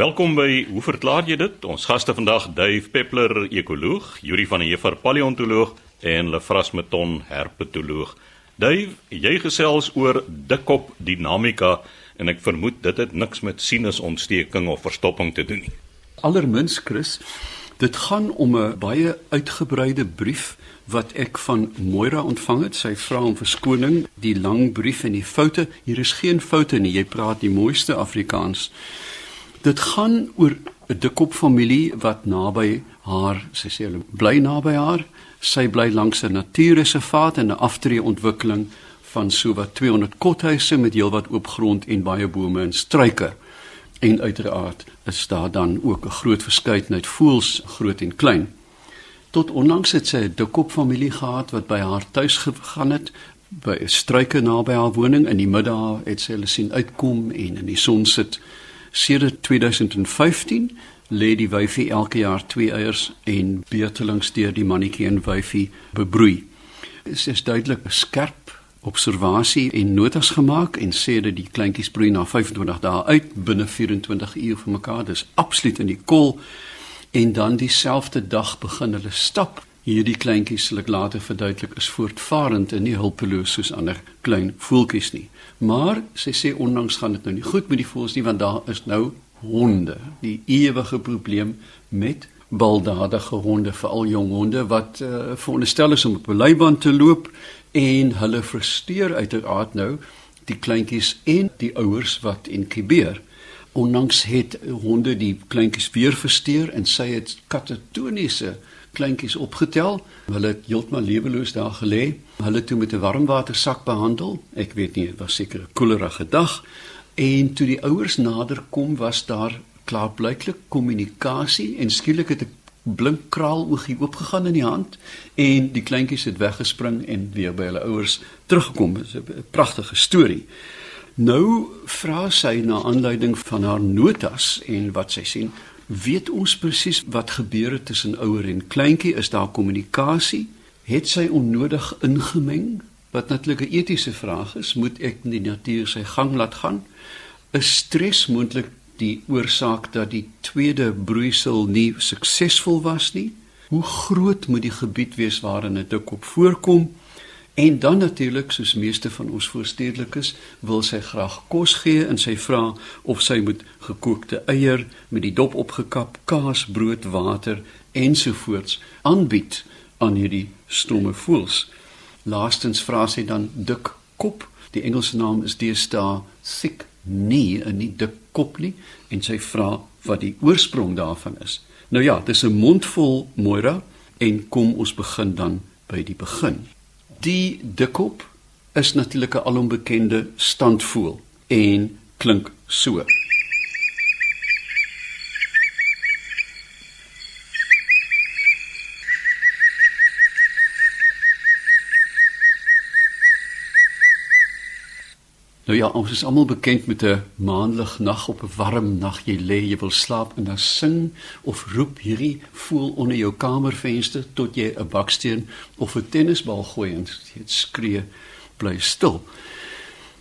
Welkom by Hoe verklaar jy dit? Ons gaste vandag Dave Peppler, ekoloog, Yuri van der Heever, paleontoloog en Lefras Meton, herpetoloog. Dave, jy gesels oor dikkop dinamika en ek vermoed dit het niks met sinusontsteking of verstopping te doen nie. Allermins Chris, dit gaan om 'n baie uitgebreide brief wat ek van Moira ontvang het. Sy vra om verskoning, die lang brief en die foute. Hier is geen foute nie. Jy praat die mooiste Afrikaans. Dit gaan oor 'n dikkop familie wat naby haar, sy sê hulle bly naby haar. Sy bly langs 'n natuurreservaat en 'n aftree ontwikkeling van sowat 200 kothuise met heelwat oop grond en baie bome en struike. En uiteraard is daar dan ook 'n groot verskeidenheid voëls, groot en klein. Tot onlangs het sy 'n dikkop familie gehad wat by haar tuis gegaan het by 'n struike naby haar woning in die middag het sy hulle sien uitkom en in die son sit sedert 2015 lê die wyfie elke jaar twee eiers en beurtelings deur die mannetjie en wyfie bebroei. Sy is duidelik skerp observasie en notas gemaak en sê dat die kleintjies broei na 25 dae uit binne 24 uur vir mekaar. Dis absoluut in die kol en dan dieselfde dag begin hulle stap. Hierdie kleintjies sal ek later verduidelik is voortvarend en nie hulpeloos soos ander klein voeltjies nie. Maar sy sê ondanks gaan dit nou nie goed met die voels nie want daar is nou honde. Die ewige probleem met baldadige honde, veral jong honde wat uh, veronderstel is om op 'n leiband te loop en hulle frustreer uiteraard nou die kleintjies en die ouers wat inkubeer. Onlangs het honde die kleintjies weer versteur en sy het katatoniese kleintjies opgetel. Hulle het heeltemal leweloos daar gelê. Hulle toe met 'n warmwatersak behandel. Ek weet nie, dit was seker 'n koelerige dag. En toe die ouers nader kom, was daar klaarblyklik kommunikasie en skielik het 'n blink kraal oogie oopgegaan in die hand en die kleintjies het weggespring en weer by hulle ouers teruggekom. Dit is 'n pragtige storie. Nou vra sy na aanleiding van haar notas en wat sy sien, weet ons presies wat gebeur het tussen ouer en kleintjie? Is daar kommunikasie? Het sy onnodig ingemeng? Wat natuurlik 'n etiese vraag is, moet ek die natuur sy gang laat gaan? Is stres moontlik die oorsaak dat die tweede broeisel nie suksesvol was nie? Hoe groot moet die gebied wees waarin 'n dikkop voorkom? En dan natuurlik soos meeste van ons voorstedelikes wil sy graag kos gee en sy vra of sy moet gekookte eier met die dop opgekap, kaas, brood, water ensovoorts aanbied aan hierdie stomme voels. Laastens vra sy dan dik kop. Die Engelse naam is deesdae thick knee, 'n nie dik kop nie en sy vra wat die oorsprong daarvan is. Nou ja, dis 'n mondvol Moira en kom ons begin dan by die begin. Die dikkop is natuurlik 'n alombekende standvoel en klink so. Nou ja, ons is almal bekend met 'n maanlig nag op 'n warm nag. Jy lê, jy wil slaap en dan sing of roep hierdie voel onder jou kamervenster tot jy 'n baksteen of 'n tennisbal gooi en jy skree bly stil.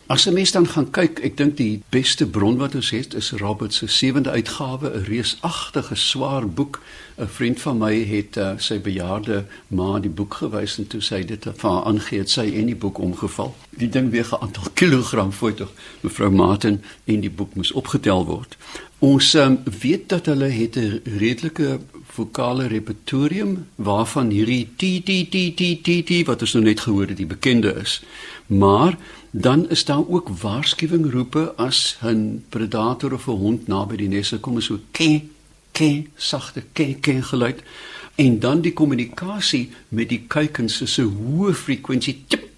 As 'n mens dan gaan kyk, ek dink die beste bron wat ons het is Robert se sewende uitgawe, 'n reusagtige swaar boek. 'n Vriend van my het uh, sy bejaarde ma die boek gewys en toe sy dit vir haar aangegee het, sy en die boek omgeval. Die ding weeg 'n aantal kilogram voor tog mevrou Martin en die boek moes opgetel word. Ons um, weet dat hulle het 'n redelike vokale repertorium waarvan hierdie t t t t t wat ons nou net gehoor het, die bekende is. Maar dan is daar ook waarskuwingroepe as 'n predator of 'n hond naby die nes kom so ke ke sagte ke ke geluid. En dan die kommunikasie met die kuikens is 'n hoë frekwensie tip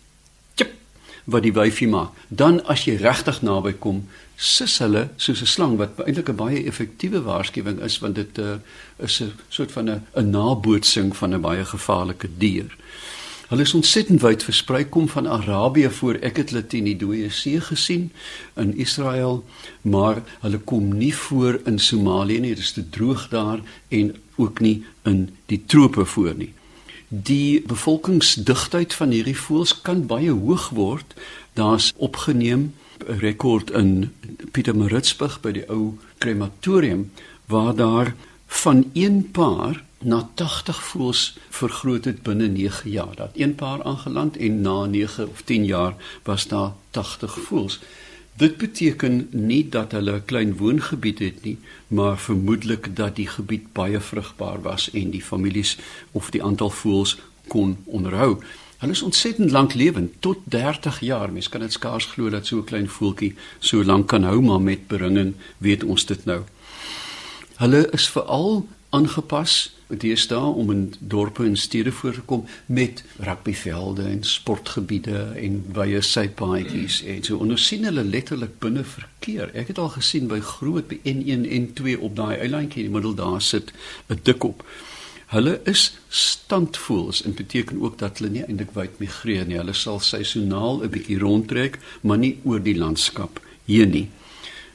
tip wat die wyfie maak. Dan as jy regtig naby kom sis hulle soos 'n slang wat eintlik 'n baie effektiewe waarskuwing is want dit uh, is 'n soort van 'n nabootsing van 'n baie gevaarlike dier Hulle is ontsettend wyd versprei kom van Arabië voor ek het hulle teen die dooie see gesien in Israel, maar hulle kom nie voor in Somalië nie, dit is te droog daar en ook nie in die trope voor nie. Die bevolkingsdigtheid van hierdie voëls kan baie hoog word. Daar's opgeneem rekord in Pietermaritzburg by die ou krematorium waar daar van een paar na 80 voels vergroot het binne 9 jaar. Dat een paar aangeland en na 9 of 10 jaar was daar 80 voels. Dit beteken nie dat hulle 'n klein woongebied het nie, maar vermoedelik dat die gebied baie vrugbaar was en die families of die aantal voëls kon onderhou. Hulle is ontsettend lanklewend, tot 30 jaar. Mens kan dit skaars glo dat so 'n klein voeltjie so lank kan hou, maar met beringing weet ons dit nou. Hulle is veral aangepas deesdae om in dorpe en stede voor te kom met rugbyvelde en sportgebiede en wye sypaadjies en so ons sien hulle letterlik binne verkeer. Ek het al gesien by groot by N1 en 2 op daai eilandjie in die middel daar sit 'n dikop. Hulle is standvoels en beteken ook dat hulle nie eintlik wyd migreer nie. Hulle sal seisoonaal 'n bietjie rondtrek, maar nie oor die landskap hier nie.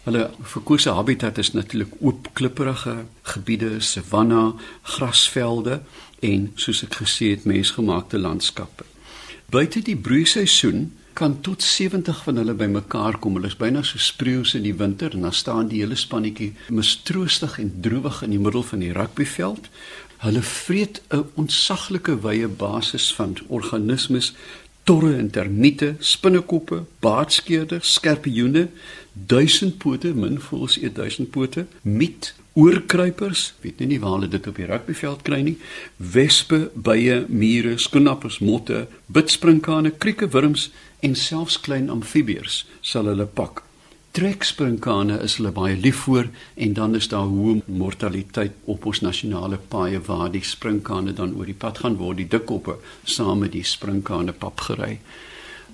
Hulle verkose habitat is natuurlik oop klipprige gebiede, savanna, grasvelde en soos ek gesê het, mensgemaakte landskappe. Buite die broeiseisoen kan tot 70 van hulle bymekaar kom. Hulle is byna so spreeus in die winter en dan staan die hele spannetjie mistroostig en droewig in die middel van die rugbyveld. Hulle vreet 'n ontsaglike wye basis van organismes torre en termiete, spinnekoppe, baardskeerders, skerpioene, duisendpote, min voels eet duisendpote, miet, oorkruipers, weet nie, nie waar hulle dit op die rugbyveld kry nie, wespe, bye, mure, skoenappers, motte, bitsprinkane, krieke, wurms en selfs klein amfibieërs sal hulle pak treksprinkane is hulle baie lief voor en dan is daar hoë mortaliteit op ons nasionale paaie waar die sprinkane dan oor die pad gaan word die dikkoppe saam met die sprinkane papgery.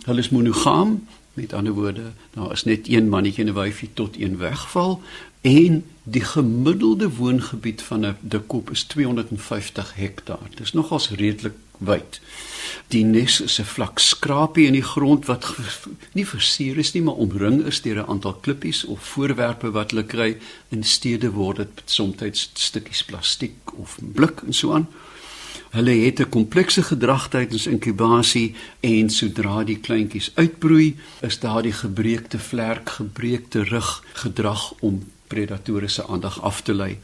Hulle is monogam, met ander woorde, daar is net een mannetjie en 'n wyfie tot een wegval en die gemiddelde woongebied van 'n dikkop is 250 hektaar. Dit is nogals redelik wyd. Die nes is 'n vlak skrapie in die grond wat nie versuur is nie, maar omring is deur 'n aantal klippies of voorwerpe wat hulle kry. In stede word dit soms stukkies plastiek of blik en so aan. Hulle het 'n komplekse gedrag tydens inkubasie en sodra die kleintjies uitbroei, is daar die gebreekte vlerk, gebreekte rug gedrag om predatore se aandag af te lei.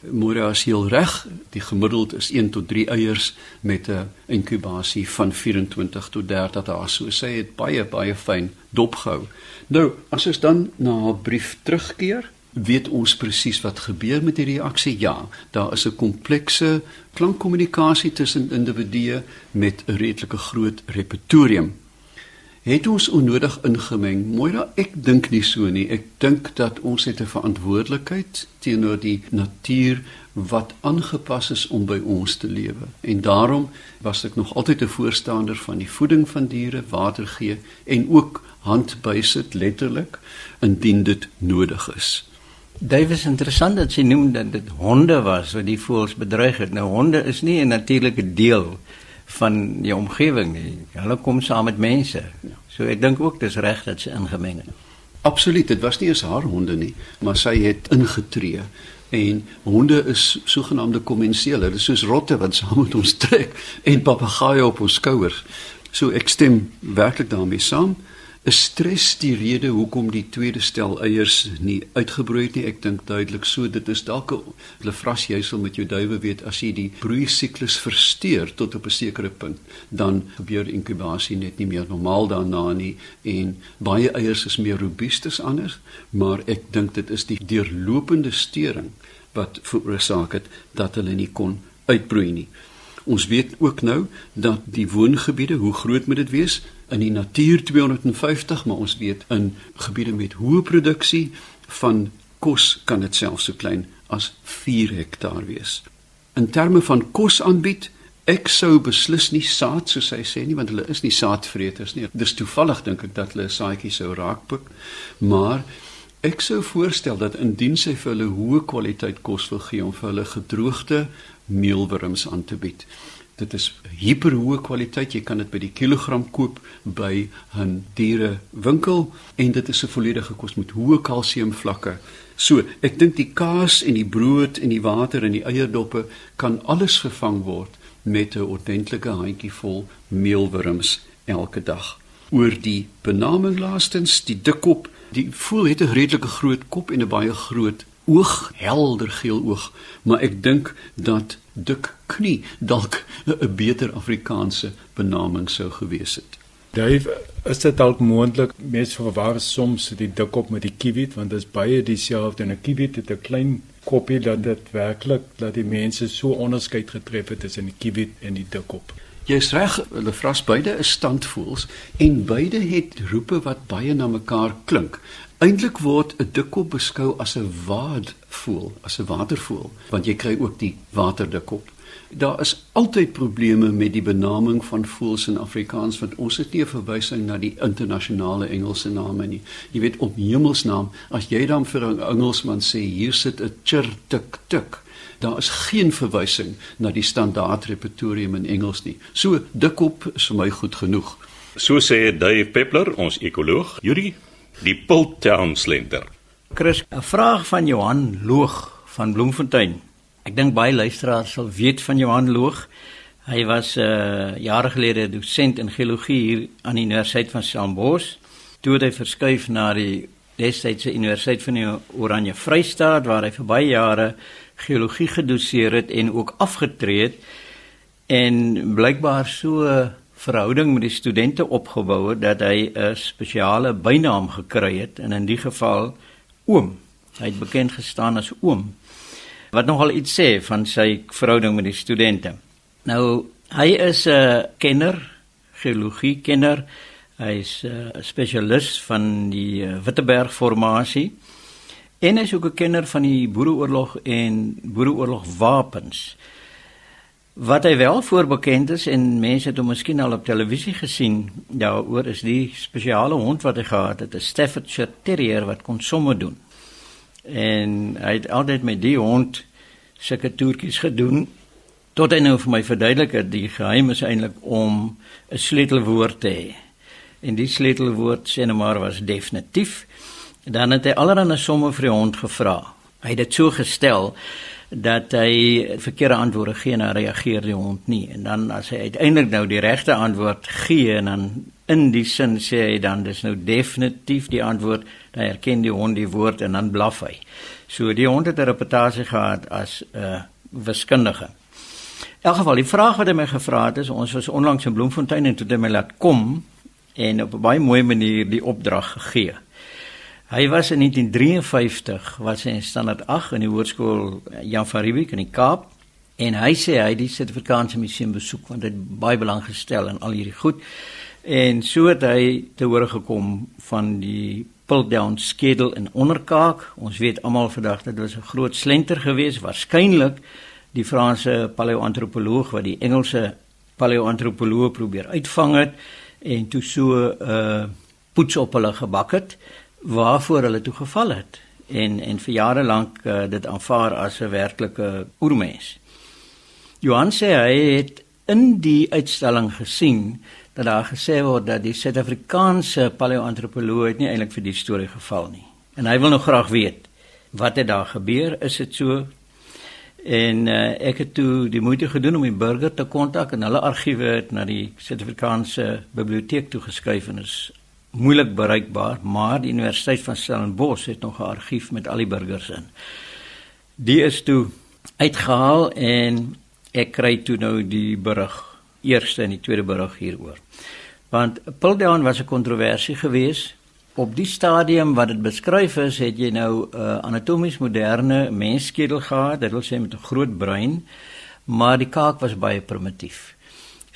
Mora is heel reg, die gemiddeld is 1 tot 3 eiers met 'n inkubasie van 24 tot 30 dae. So sê dit baie baie fyn dopgehou. Nou, as ons dan na haar brief terugkeer, weet ons presies wat gebeur met die reaksie. Ja, daar is 'n komplekse klankkommunikasie tussen individue met 'n redelike groot repertorium het ons onnodig ingemeng. Moira, ek dink nie so nie. Ek dink dat ons het 'n verantwoordelikheid teenoor die natuur wat aangepas is om by ons te lewe. En daarom was ek nog altyd 'n voorstander van die voeding van diere, water gee en ook hand bysit letterlik indien dit nodig is. Davies interessant dat sy noem dat dit honde was wat die voëls bedreig het. Nou honde is nie 'n natuurlike deel van die omgewing nie. Hulle kom saam met mense. So ek dink ook dis reg dat sy ingemeng het. Absoluut, dit was nie eens haar honde nie, maar sy het ingetree. En honde is sogenaamde kommensiele. Dit is soos rotte wat saam met ons trek en papegaaie op ons skouers. So ek stem werklik daarmee saam is stres die rede hoekom die tweede stel eiers nie uitgebroei het nie. Ek dink duidelik so dit is dalk 'n lefras jy sal met jou duwe weet as jy die broei siklus versteur tot op 'n sekere punt, dan gebeur inkubasie net nie meer normaal daarna nie en baie eiers is meer robuust as anders, maar ek dink dit is die deurlopende steuring wat veroorsaak het dat hulle nie kon uitbroei nie. Ons weet ook nou dat die woongebiede, hoe groot moet dit wees? In die natuur 250, maar ons weet in gebiede met hoë produksie van kos kan dit selfs so klein as 4 hektaar wees. In terme van kos aanbied, ek sou beslis nie saad soos hy sê nie want hulle is nie saadvreters nie. Dis toevallig dink ek dat hulle 'n saadjie sou raakpik, maar ek sou voorstel dat indien sy vir hulle hoë kwaliteit kos wil gee om vir hulle gedroogde meelwurms aan te bied. Dit is hiperhoë kwaliteit. Jy kan dit by die kilogram koop by 'n diere winkel en dit is 'n volledige kos met hoë kalsiumvlakke. So, ek dink die kaas en die brood en die water en die eierdoppe kan alles vervang word met 'n ordentlike handjie vol meelwurms elke dag. oor die benaming laastens, die dikkop. Die voel het 'n redelike groot kop en 'n baie groot oog, helder geel oog, maar ek dink dat dik knie dalk 'n beter Afrikaanse benaming sou gewees het. Dave, is dit dalk moontlik mense verwar soms die dikkop met die kiwit want dit is baie dieselfde en 'n kiwit het 'n klein kopie dat dit werklik dat die mense so onderskeid getref het tussen die kiwit en die dikkop. Jy's reg, hulle vras beide is standvoels en beide het roepe wat baie na mekaar klink. Eintlik word 'n dikkop beskou as 'n waadvoël, as 'n watervoël, want jy kry ook die waterdikkop. Daar is altyd probleme met die benaming van voëls in Afrikaans want ons het nie 'n verwysing na die internasionale Engelse name nie. Jy weet op hemelsnaam, as jy dan vir 'n Engelsman sê hier sit 'n chirtik tik, daar is geen verwysing na die standaard repertorium in Engels nie. So dikkop is vir my goed genoeg. So sê Dave Peppler, ons ekoloog. Yuri, die Piltown slenter. Chris, 'n vraag van Johan Loog van Bloemfontein. Ek dink baie luisteraars sal weet van Johan Loog. Hy was 'n uh, jare gelede dosent in geologie hier aan die Universiteit van Stellenbosch. Toe het hy verskuif na die destydse Universiteit van die Oranje Vrystaat waar hy vir baie jare geologie gedoseer het en ook afgetree het en blykbaar so verhouding met die studente opgebou het dat hy 'n spesiale bynaam gekry het en in die geval oom. Hy het bekend gestaan as oom. Wat nogal iets sê van sy verhouding met die studente. Nou, hy is 'n kenner, geologie kenner. Hy is 'n spesialis van die eh, Witteberg formasie. En hy is ook 'n kenner van die Boereoorlog en Boereoorlog wapens. Wat hy wel voorbekend is en mense het hom miskien al op televisie gesien, daaroor is die spesiale hond wat hy gehad het, 'n Staffordshire Terrier wat kon somme doen. En hy het altyd met die hond sulke toertjies gedoen tot hy nou vir my verduidelik het die geheim is eintlik om 'n sleutelwoord te hê. En die sleutelwoord sê nou maar was definitief. Dan het hy allerlei somme vir die hond gevra. Hy het dit so gestel dat hy verkeerde antwoorde gee en dan reageer die hond nie. En dan as hy uiteindelik nou die regte antwoord gee en dan in die sin sê hy dan dis nou definitief die antwoord. Dan erken die hond die woord en dan blaf hy. So die hond het 'n reputasie gehad as 'n uh, wiskundige. In elk geval die vraag wat hy my gevra het is ons was onlangs in Bloemfontein en toe het hy my laat kom en op 'n baie mooi manier die opdrag gegee Hy was in 1953 was hy in standaard 8 in die hoërskool Jan van Riebeeck in die Kaap. En hy sê hy het die Suid-Afrikaanse museum besoek want dit baie belang gestel in al hierdie goed. En so het hy te hore gekom van die Piltdown skedel in onderkaak. Ons weet almal vandag dit was 'n groot slenter geweest waarskynlik die Franse paleoantropoloog wat die Engelse paleoantropoloog probeer uitvang het en toe so 'n uh, poets op hulle gebak het waarvoor hulle toe geval het en en vir jare lank uh, dit aanvaar as 'n werklike oermens. Johan sê hy het in die uitstalling gesien dat daar gesê word dat die Suid-Afrikaanse paleoantropoloog nie eintlik vir die storie geval nie. En hy wil nou graag weet wat het daar gebeur? Is dit so? En uh, ek het toe die moeite gedoen om die burger te kontak en hulle argiewe het na die Suid-Afrikaanse biblioteek toe geskuif en is moeilik bereikbaar, maar die Universiteit van Stellenbosch het nog 'n argief met al die burgers in. Die is toe uitgehaal en ek kry toe nou die berig, eerste en die tweede berig hieroor. Want Piltdown was 'n kontroversie geweest. Op die stadium wat dit beskryf is, het jy nou 'n uh, anatomies moderne mensskedel gehad, dit wil sê met 'n groot brein, maar die kaak was baie primitief.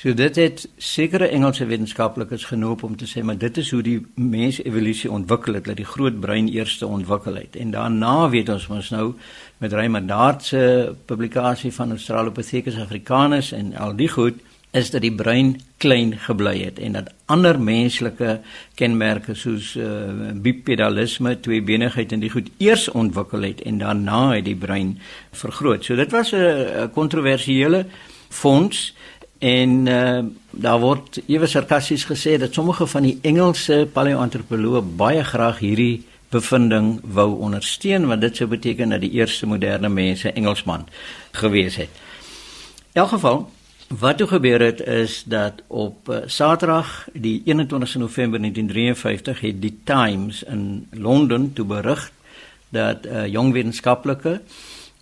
So dit het sekere Engelse wetenskaplikes genoop om te sê maar dit is hoe die mens evolusie ontwikkel het dat die groot brein eers ontwikkel het en daarna weet ons mos nou met Dart se publikasie van Australopithecus africanus en al die goed is dat die brein klein gebly het en dat ander menslike kenmerke soos uh, bipedalisme, tweebenigheid en die goed eers ontwikkel het en daarna het die brein vergroot. So dit was 'n kontroversiële fonds En uh, daar word ewe sarkasties gesê dat sommige van die Engelse paleoantropoloë baie graag hierdie bevinding wou ondersteun want dit sou beteken dat die eerste moderne mense Engelsman gewees het. In elk geval Wat toe gebeur het is dat op uh, Saterdag die 21 November 1953 het die Times in Londen toe berig dat 'n uh, jong wetenskaplike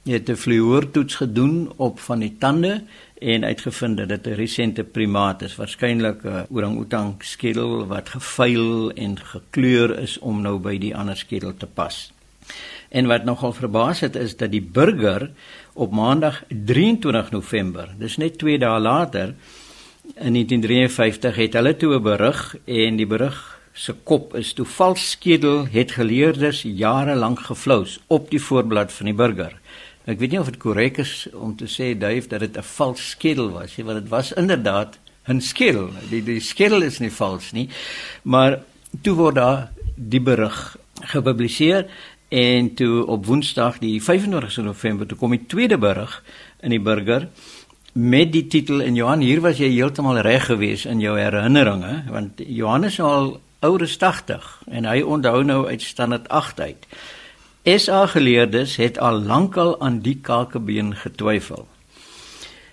het 'n fluoortoets gedoen op van die tande en uitgevind dat dit 'n resente primaat is, waarskynlik 'n orang-outang skedel wat gevuil en gekleur is om nou by die ander skedel te pas. En wat nogal verbaas het is dat die burger op maandag 23 November, dis net 2 dae later in 1953 het hulle toe 'n berig en die berig se kop is toe vals skedel het geleerders jare lank geflous op die voorblad van die burger. Ek weet nie of dit korrek is om te sê Dave dat dit 'n vals skedel was nie, want dit was inderdaad 'n skedel. Die die skedel is nie vals nie, maar toe word daar die berig gepubliseer En toe op Woensdag die 25 November toe kom die tweede berig in die burger met die titel en Johan hier was jy heeltemal reg geweest in jou herinneringe want Johannes is al ouer as 80 en hy onthou nou uit standaard 8 uit. SA geleerdes het al lankal aan die kakebeen getwyfel.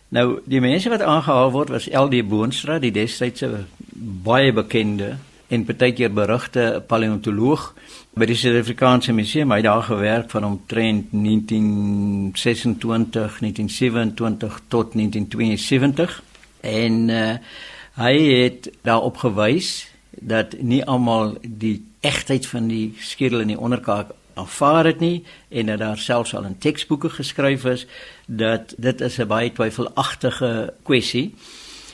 Nou die mense wat aangehaal word was LD Boonstra die destydse baie bekende en baie keer berugte paleontoloog by die Suid-Afrikaanse Museum. Hy het daar gewerk van omtrent 1926, 1927 tot 1972 en uh, hy het daarop gewys dat nie almal die egtheid van die skedel in die onderkaak aanvaar het nie en dat daar selfs al in teksboeke geskryf is dat dit is 'n baie twyfelagtige kwessie.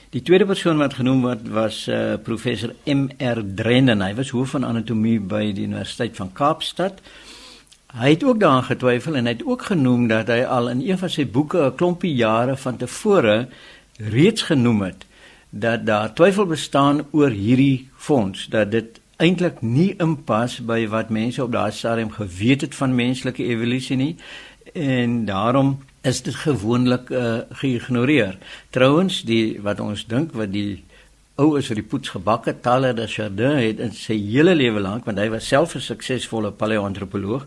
Die tweede persoon wat genoem word was uh, professor MR Drennen. Hy was hoof van anatomie by die Universiteit van Kaapstad. Hy het ook daaraan getwyfel en hy het ook genoem dat hy al in een van sy boeke 'n klompie jare van tevore reeds genoem het dat daar twyfel bestaan oor hierdie fonds dat dit eintlik nie inpas by wat mense op daardie stadium geweet het van menslike evolusie nie en daarom is dit gewoonlik uh, geïgnoreer. Trouwens, die wat ons dink wat die ou is vir die poets gebakke talle de Chardin het in sy hele lewe lank, want hy was self 'n suksesvolle paleoantropoloog,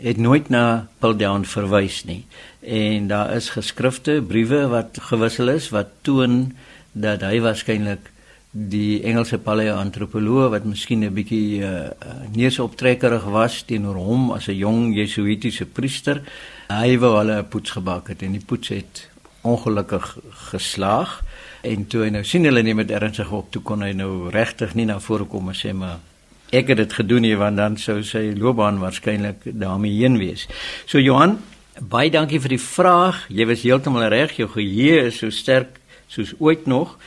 het nooit na Piltdown verwys nie. En daar is geskrifte, briewe wat gewissel is wat toon dat hy waarskynlik die Engelse paleoantropoloog wat miskien 'n bietjie uh, neusoptrekkerig was teenoor hom as 'n jong jesuitiese priester Hy wou hulle 'n poets gebak het en die poets het ongelukkig geslaag en toe hy nou sien hulle neem dit ernstig op toe kon hy nou regtig nie na vore kom en sê maar ek het dit gedoen nie want dan sou sy loopbaan waarskynlik daarmee heen wees. So Johan, baie dankie vir die vraag. Jy was heeltemal reg, jou geheue is so sterk soos ooit nog.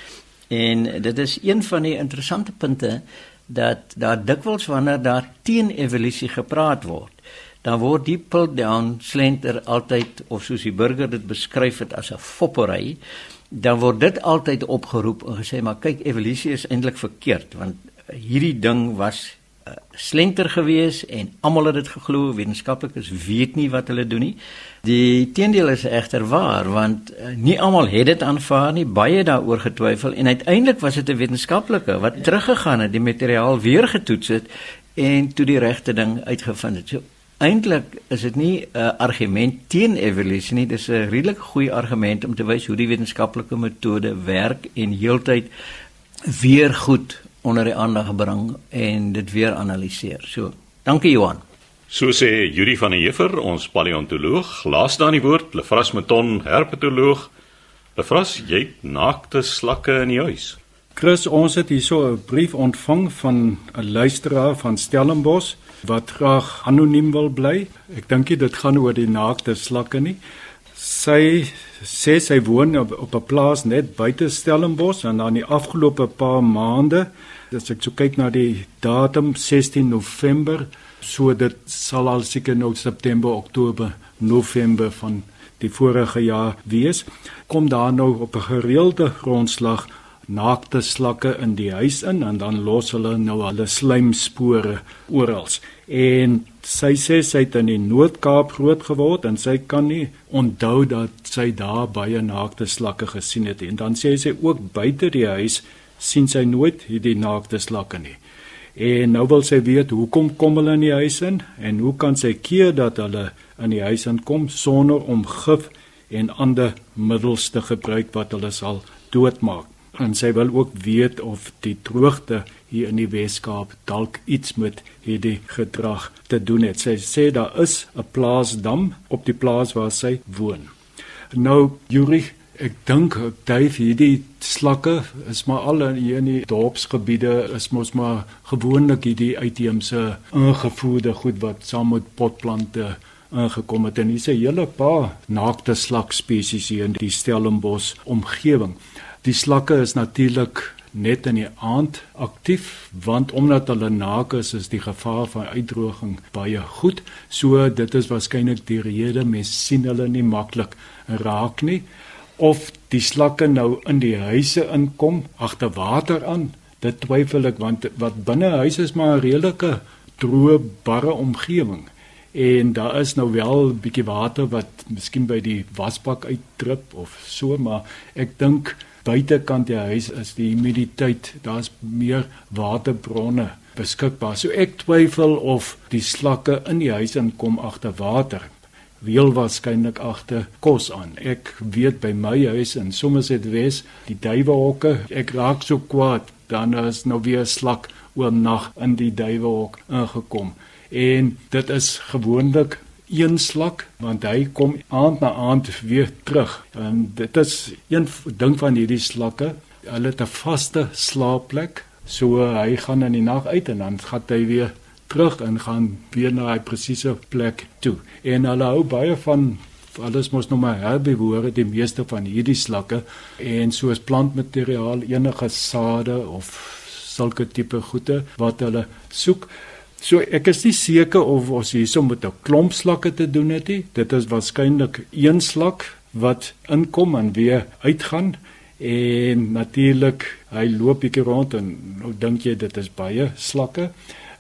En dit is een van die interessante punte dat daar dikwels wanneer daar teen evolusie gepraat word, dan word die pull down slenter altyd of soos die burger dit beskryf het as 'n foppery dan word dit altyd opgeroep en gesê maar kyk evolusie is eintlik verkeerd want hierdie ding was uh, slenter gewees en almal het dit geglo wetenskaplikes weet nie wat hulle doen nie. Die teendeel is egter waar want uh, nie almal het dit aanvaar nie baie daaroor getwyfel en uiteindelik was dit 'n wetenskaplike wat teruggegaan het die materiaal weer getoets het en toe die regte ding uitgevind het. So eintlik is dit nie 'n uh, argument teen evolusie nie, dis 'n redelik goeie argument om te wys hoe die wetenskaplike metode werk en heeltyd weer goed onder die aandag bring en dit weer analiseer. So, dankie Johan. So sê Yuri van der Heever, ons paleontoloog, laas dan die woord Lefras Meton, herpetoloog. Lefras, jy naakte slakke in die huis. Chris, ons het hierso 'n brief ontvang van 'n luisteraar van Stellenbosch wat graag anoniem wil bly. Ek dink dit gaan oor die naakte slakke nie. Sy sê sy woon op, op 'n plaas net buite Stellenbosch en dan die afgelope paar maande, as ek so kyk na die datum 16 November, so dit sal al seker nou September, Oktober, November van die vorige jaar wees, kom daar nou op 'n gereelde grondslag naakte slakke in die huis in en dan los hulle nou hulle slijmspore oral. En sy sê sy het in die Noord-Kaap groot geword en sy kan nie onthou dat sy daar baie naakte slakke gesien het en dan sê sy ook buite die huis sien sy nooit hierdie naakte slakke nie. En nou wil sy weet hoekom kom hulle in die huis in en hoe kan sy keer dat hulle in die huis inkom sonder om gif en ander middels te gebruik wat hulle sal doodmaak. En sy wil ook weet of die droogte hier in die Weskaap dalk iets met hierdie gedrag te doen het. Sy sê daar is 'n plaasdam op die plaas waar sy woon. Nou Juri Ek dink Dave hierdie slakke is maar al hier in die dorpsgebiede is mos maar gewoonlik hierdie uitheemse ingevoerde goed wat saam met potplante ingekom het en hier's 'n hele paar naakte slak spesies hier in die Stellenbosch omgewing. Die slakke is natuurlik net in die aand aktief want omdat hulle naak is is die gevaar van uitdroging baie goed. So dit is waarskynlik die rede mense sien hulle nie maklik raak nie of die slakke nou in die huise inkom agter water aan. Dit twyfel ek want wat binne huis is maar 'n redelike droë barre omgewing en daar is nou wel 'n bietjie water wat miskien by die wasbak uitdrup of so maar ek dink buitekant die huis is die humiditeit daar's meer waterbronne beskikbaar. So ek twyfel of die slakke in die huis inkom agter water. Wil waarskynlik agter kos aan. Ek weet by my huis in Somerset Wes die duiwehokke ek raak so kwaad dan is nou weer slak oornag in die duiwehok ingekom. En dit is gewoonlik een slak. Want hy kom aand na aand weer terug. En dit is een ding van hierdie slakke. Hulle het 'n vaste slaapplek. So hy gaan in die nag uit en dan gaan hy weer terug en gaan weer na hy presiese plek toe. En hulle hou baie van alles mos nog maar herbivore die meeste van hierdie slakke. En soos plantmateriaal enige sade of sulke tipe goede wat hulle soek So ek is nie seker of ons hierso met 'n klomp slakke te doen het nie. Dit is waarskynlik een slak wat inkom en weer uitgaan en natuurlik hy loop bietjie rond en nou dink jy dit is baie slakke.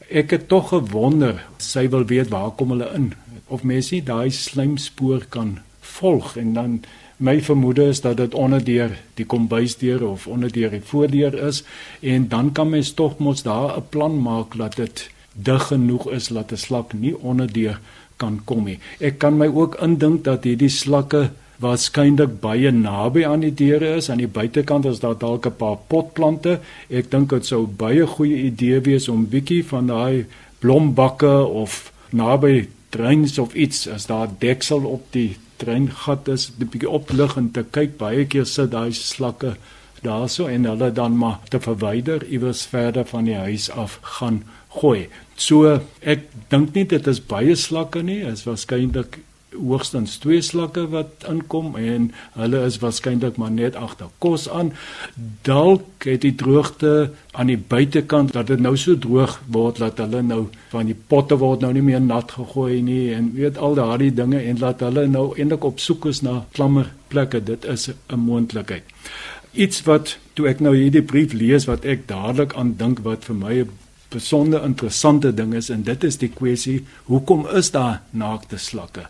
Ek het tog gewonder, sy wil weet waar kom hulle in of mense nie daai slijmspoor kan volg en dan my vermoede is dat dit onder deur die kombuisdeur of onder deur die voordeur is en dan kan mens tog mos daar 'n plan maak dat dit dig genoeg is dat 'n slak nie onderdeur kan kom nie. Ek kan my ook indink dat hierdie slakke waarskynlik baie naby aan die deure is aan die buitekant is daar dalk 'n paar potplante. Ek dink dit sou baie goeie idee wees om bietjie van daai blombakke of naby treins of iets as daar deksel op die treingat is, 'n bietjie oplig en te kyk baie keer sit daai slakke daarso en hulle dan maar te verwyder iewers verder van die huis af gaan gooi. So ek dink nie dit is baie slakke nie, is waarskynlik hoogstens twee slakke wat inkom en hulle is waarskynlik maar net agter kos aan. Dalk het die droogte aan die buitekant dat dit nou so droog word dat hulle nou van die potte word nou nie meer nat gegooi nie en weet al daardie dinge en dat hulle nou eintlik op soek is na klammer plekke. Dit is 'n moontlikheid. Iets wat toe ek nou hierdie brief lees wat ek dadelik aan dink wat vir my 'n besonder interessante ding is en dit is die kwessie hoekom is daar naakte slakke?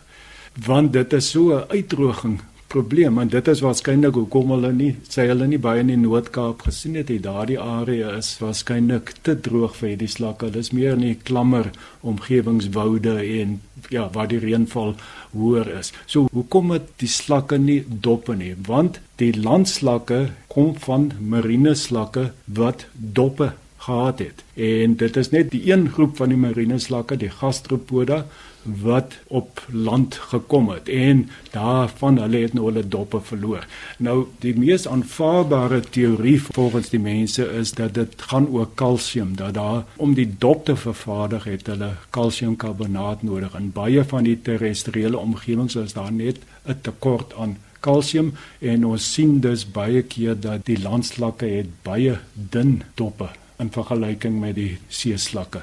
Want dit is so 'n uitdroging probleem en dit is waarskynlik hoekom hulle nie sê hulle nie baie in die Noord-Kaap gesien het hier daardie area is waarskynlik te droog vir die slakke. Dis meer in die klammer omgewingswoude en ja waar die reënval hoër is. So hoekom het die slakke nie doppe nie? Want die landslakke kom van marine slakke wat doppe gehad het. En dit is net die een groep van die marine slakke, die gastropoda wat op land gekom het en daarvan hulle het nou hulle doppe verloor. Nou die mees aanvaarbare teorie volgens die mense is dat dit gaan oor kalsium, dat daar om die dop te vervaardig het hulle kalsiumkarbonaat nodig. In baie van die terrestriële omgewings is daar net 'n tekort aan kalsium en ons sien dus baie keer dat die landslakke het baie dun doppe in vergelyking met die seeslakke.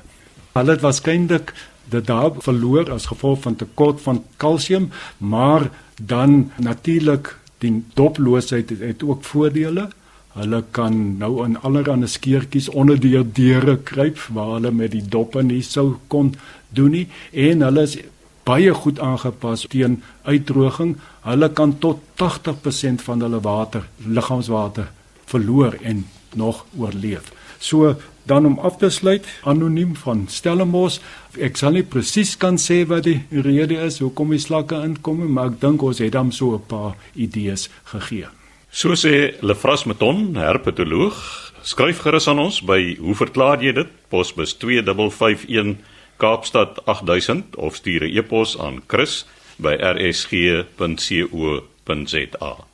Hulle het waarskynlik dit daar verloor as gevolg van tekort van kalsium, maar dan natuurlik die doploosheid het, het ook voordele. Hulle kan nou in allerlei skeertjies onder die deure kruip waar hulle met die doppe nie sou kon doen nie en hulle is baie goed aangepas teen uitdroging. Hulle kan tot 80% van hulle water, liggaamswater verloor en nog oorleef. So dan om af te sluit, anoniem van Stellenbosch. Ek sal nie presies kan sê wat die rede is hoekom die slakke inkom, maar ek dink ons het hom so 'n paar idees gegee. So sê Lefras Meton, herpetoloog, skryf gerus aan ons by hoe verklaar jy dit? Posbus 2551 Kaapstad 8000 of stuur 'n e-pos aan chris@rsg.co.za.